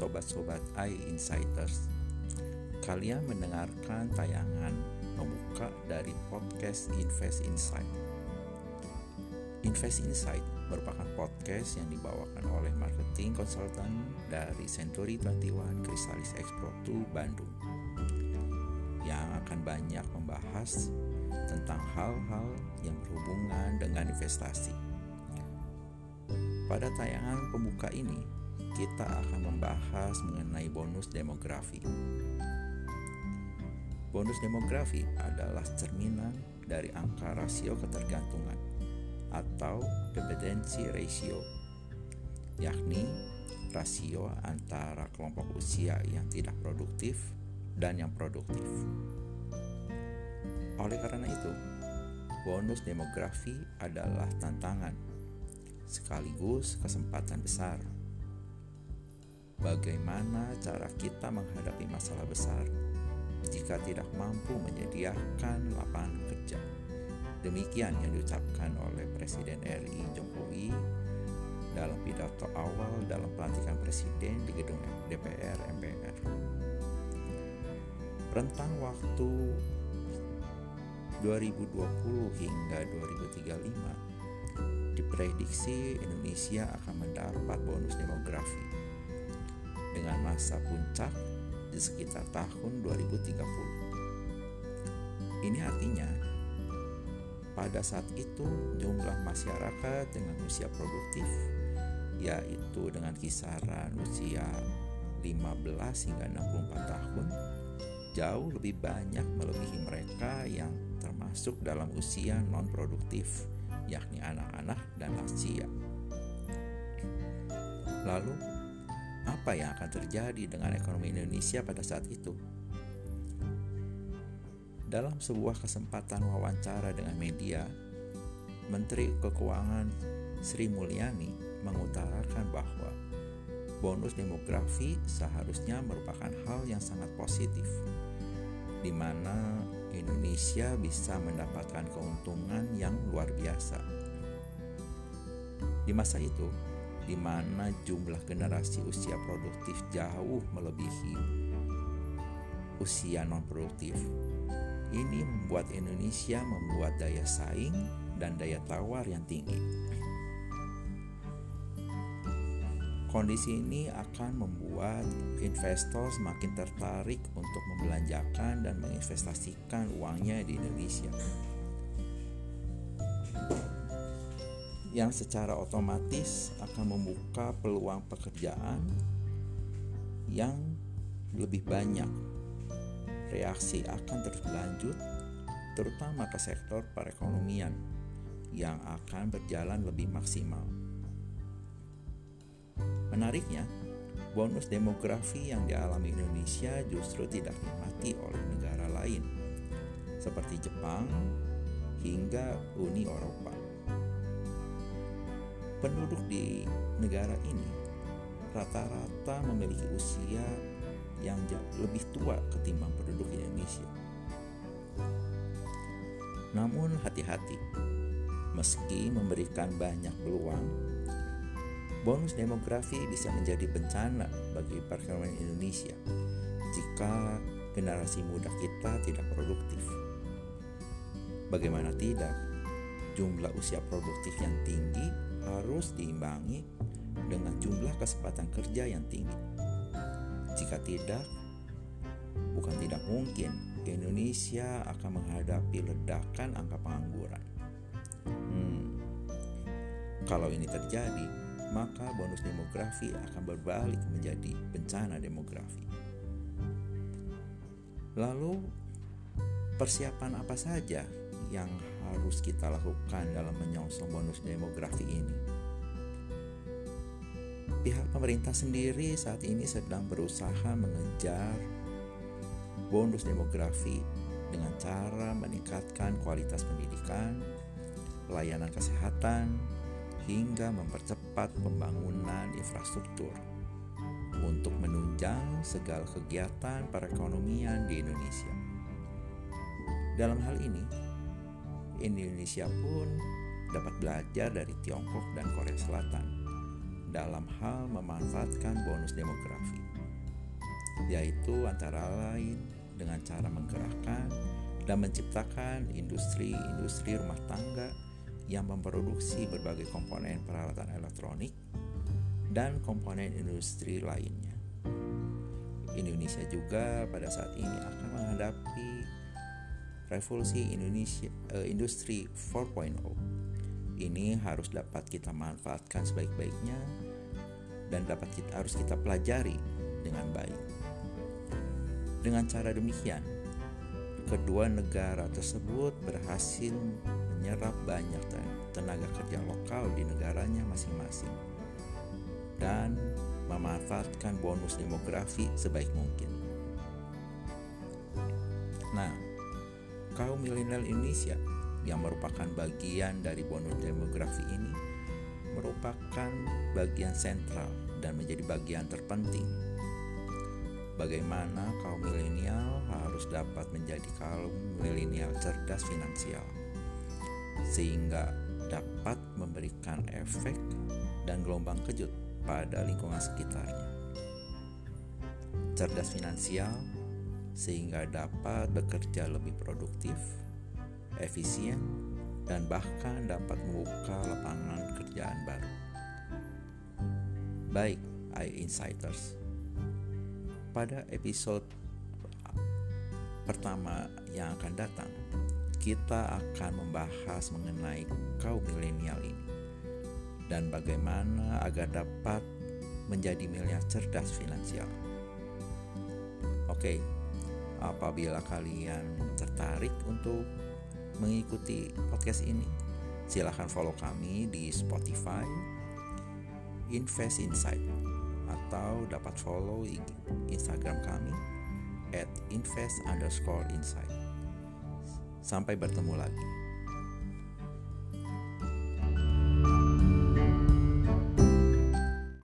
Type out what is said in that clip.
sobat-sobat iInsiders. Kalian mendengarkan tayangan pembuka dari podcast Invest Insight. Invest Insight merupakan podcast yang dibawakan oleh marketing konsultan dari Century 21 Chrysalis Expo 2 Bandung yang akan banyak membahas tentang hal-hal yang berhubungan dengan investasi. Pada tayangan pembuka ini, kita akan membahas mengenai bonus demografi. Bonus demografi adalah cerminan dari angka rasio ketergantungan atau dependency ratio, yakni rasio antara kelompok usia yang tidak produktif dan yang produktif. Oleh karena itu, bonus demografi adalah tantangan sekaligus kesempatan besar. Bagaimana cara kita menghadapi masalah besar? jika tidak mampu menyediakan lapangan kerja. Demikian yang diucapkan oleh Presiden RI Jokowi dalam pidato awal dalam pelantikan presiden di gedung DPR MPR. Rentang waktu 2020 hingga 2035 diprediksi Indonesia akan mendapat bonus demografi dengan masa puncak di sekitar tahun 2030. Ini artinya pada saat itu jumlah masyarakat dengan usia produktif yaitu dengan kisaran usia 15 hingga 64 tahun jauh lebih banyak melebihi mereka yang termasuk dalam usia non produktif yakni anak-anak dan lansia. Lalu apa yang akan terjadi dengan ekonomi Indonesia pada saat itu. Dalam sebuah kesempatan wawancara dengan media, Menteri Keuangan Sri Mulyani mengutarakan bahwa bonus demografi seharusnya merupakan hal yang sangat positif, di mana Indonesia bisa mendapatkan keuntungan yang luar biasa. Di masa itu, di mana jumlah generasi usia produktif jauh melebihi usia non produktif. Ini membuat Indonesia membuat daya saing dan daya tawar yang tinggi. Kondisi ini akan membuat investor semakin tertarik untuk membelanjakan dan menginvestasikan uangnya di Indonesia. Yang secara otomatis akan membuka peluang pekerjaan yang lebih banyak. Reaksi akan terus berlanjut, terutama ke sektor perekonomian yang akan berjalan lebih maksimal. Menariknya, bonus demografi yang dialami Indonesia justru tidak dinikmati oleh negara lain, seperti Jepang hingga Uni Eropa penduduk di negara ini rata-rata memiliki usia yang lebih tua ketimbang penduduk Indonesia. Namun hati-hati, meski memberikan banyak peluang, bonus demografi bisa menjadi bencana bagi perekonomian Indonesia jika generasi muda kita tidak produktif. Bagaimana tidak, jumlah usia produktif yang tinggi harus diimbangi dengan jumlah kesempatan kerja yang tinggi. Jika tidak, bukan tidak mungkin Indonesia akan menghadapi ledakan angka pengangguran. Hmm, kalau ini terjadi, maka bonus demografi akan berbalik menjadi bencana demografi. Lalu, persiapan apa saja yang harus kita lakukan dalam menyongsong bonus demografi ini? Pihak pemerintah sendiri saat ini sedang berusaha mengejar bonus demografi dengan cara meningkatkan kualitas pendidikan, pelayanan kesehatan, hingga mempercepat pembangunan infrastruktur untuk menunjang segala kegiatan perekonomian di Indonesia. Dalam hal ini, Indonesia pun dapat belajar dari Tiongkok dan Korea Selatan dalam hal memanfaatkan bonus demografi. yaitu antara lain dengan cara menggerakkan dan menciptakan industri-industri rumah tangga yang memproduksi berbagai komponen peralatan elektronik dan komponen industri lainnya. Indonesia juga pada saat ini akan menghadapi revolusi Indonesia uh, industri 4.0. Ini harus dapat kita manfaatkan sebaik-baiknya dan dapat kita harus kita pelajari dengan baik. Dengan cara demikian, kedua negara tersebut berhasil menyerap banyak tenaga kerja lokal di negaranya masing-masing dan memanfaatkan bonus demografi sebaik mungkin. Nah, kaum milenial Indonesia yang merupakan bagian dari bonus demografi ini merupakan bagian sentral dan menjadi bagian terpenting bagaimana kaum milenial harus dapat menjadi kaum milenial cerdas finansial sehingga dapat memberikan efek dan gelombang kejut pada lingkungan sekitarnya. Cerdas finansial sehingga dapat bekerja lebih produktif, efisien, dan bahkan dapat membuka lapangan kerjaan baru. Baik, iInsiders. Pada episode pertama yang akan datang, kita akan membahas mengenai kaum milenial ini dan bagaimana agar dapat menjadi milenial cerdas finansial. Oke, apabila kalian tertarik untuk mengikuti podcast ini, silahkan follow kami di Spotify, Invest Insight atau dapat follow Instagram kami at invest underscore insight. Sampai bertemu lagi.